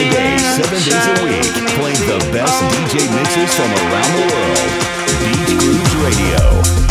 a day, seven days a week, playing the best DJ mixes from around the world. Beach Grooves Radio.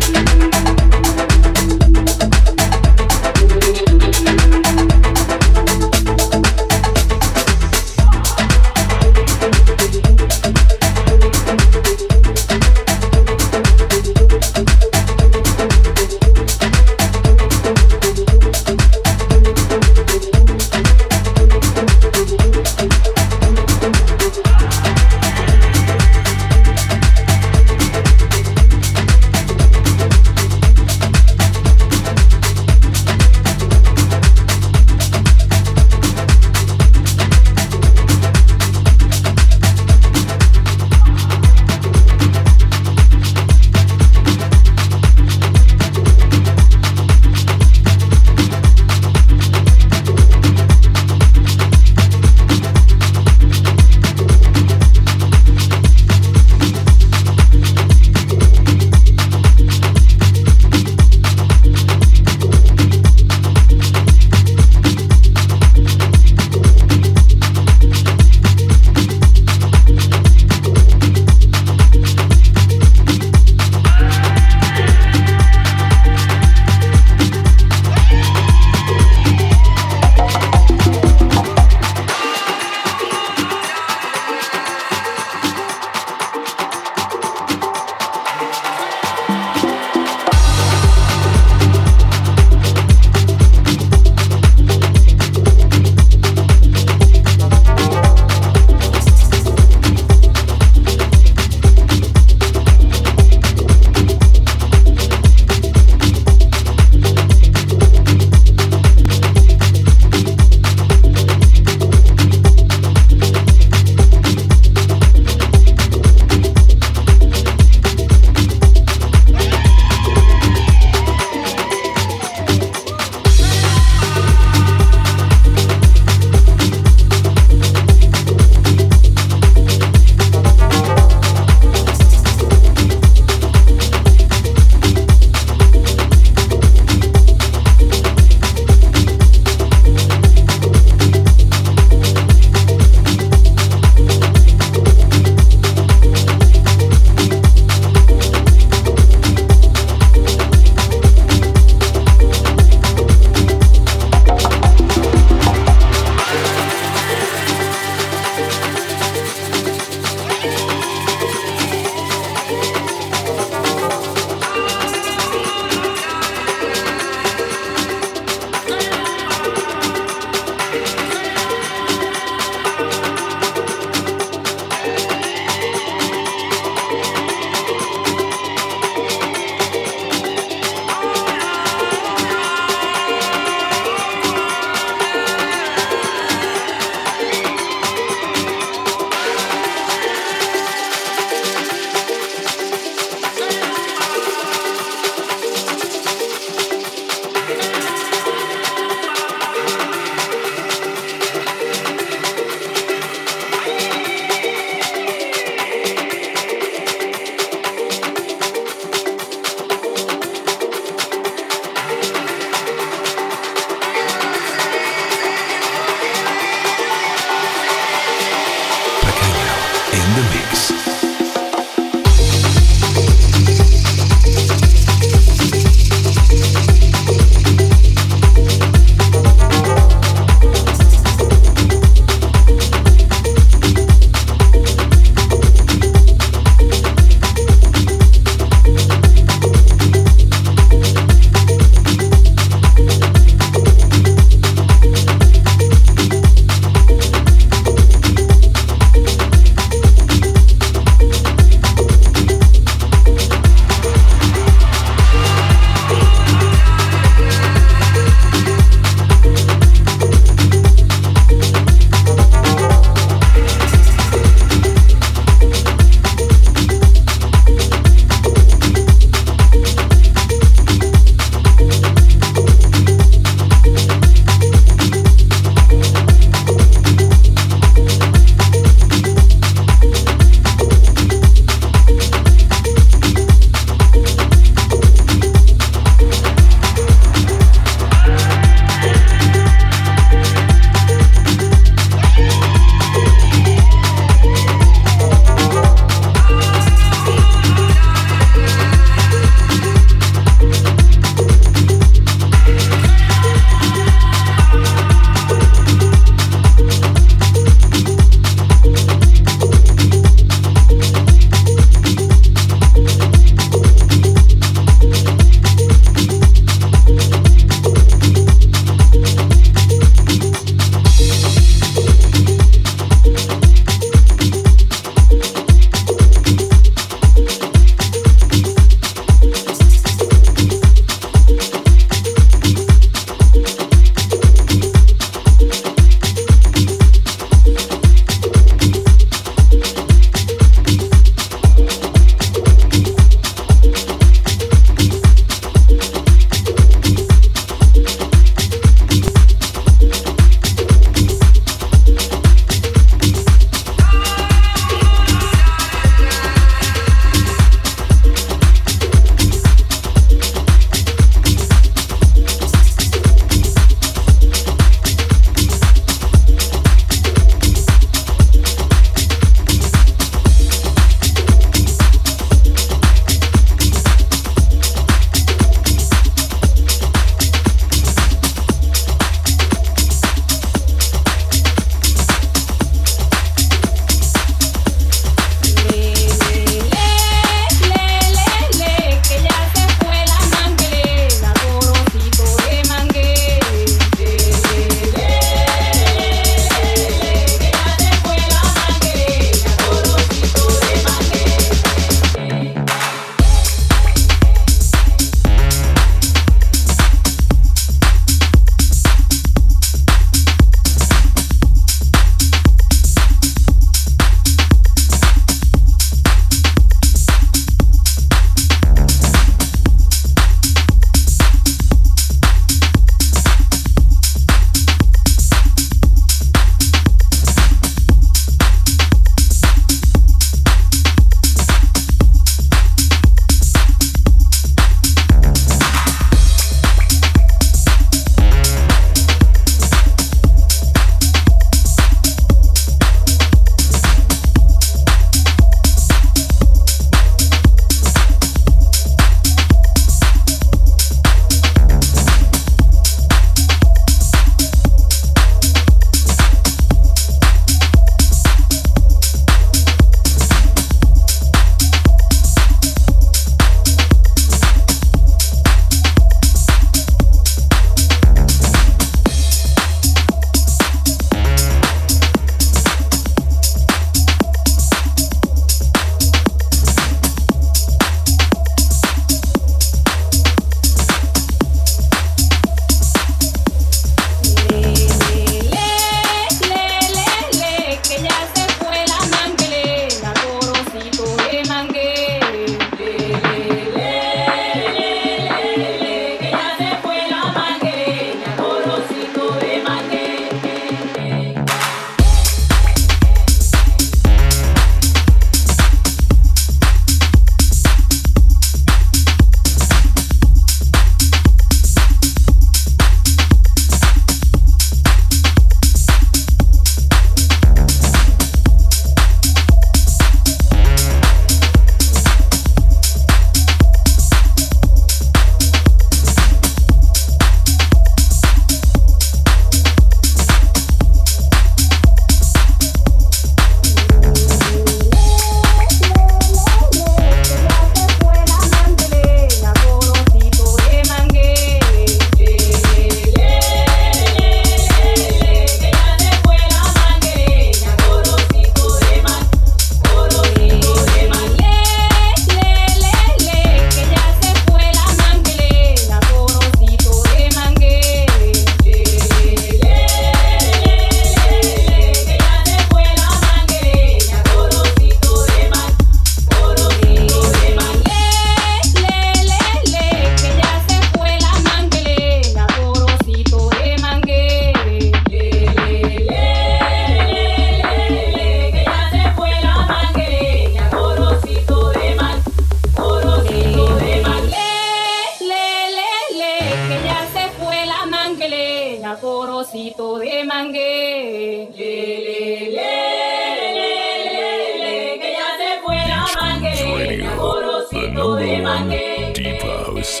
Deep house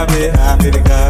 Yaliabe Africa. Alimalale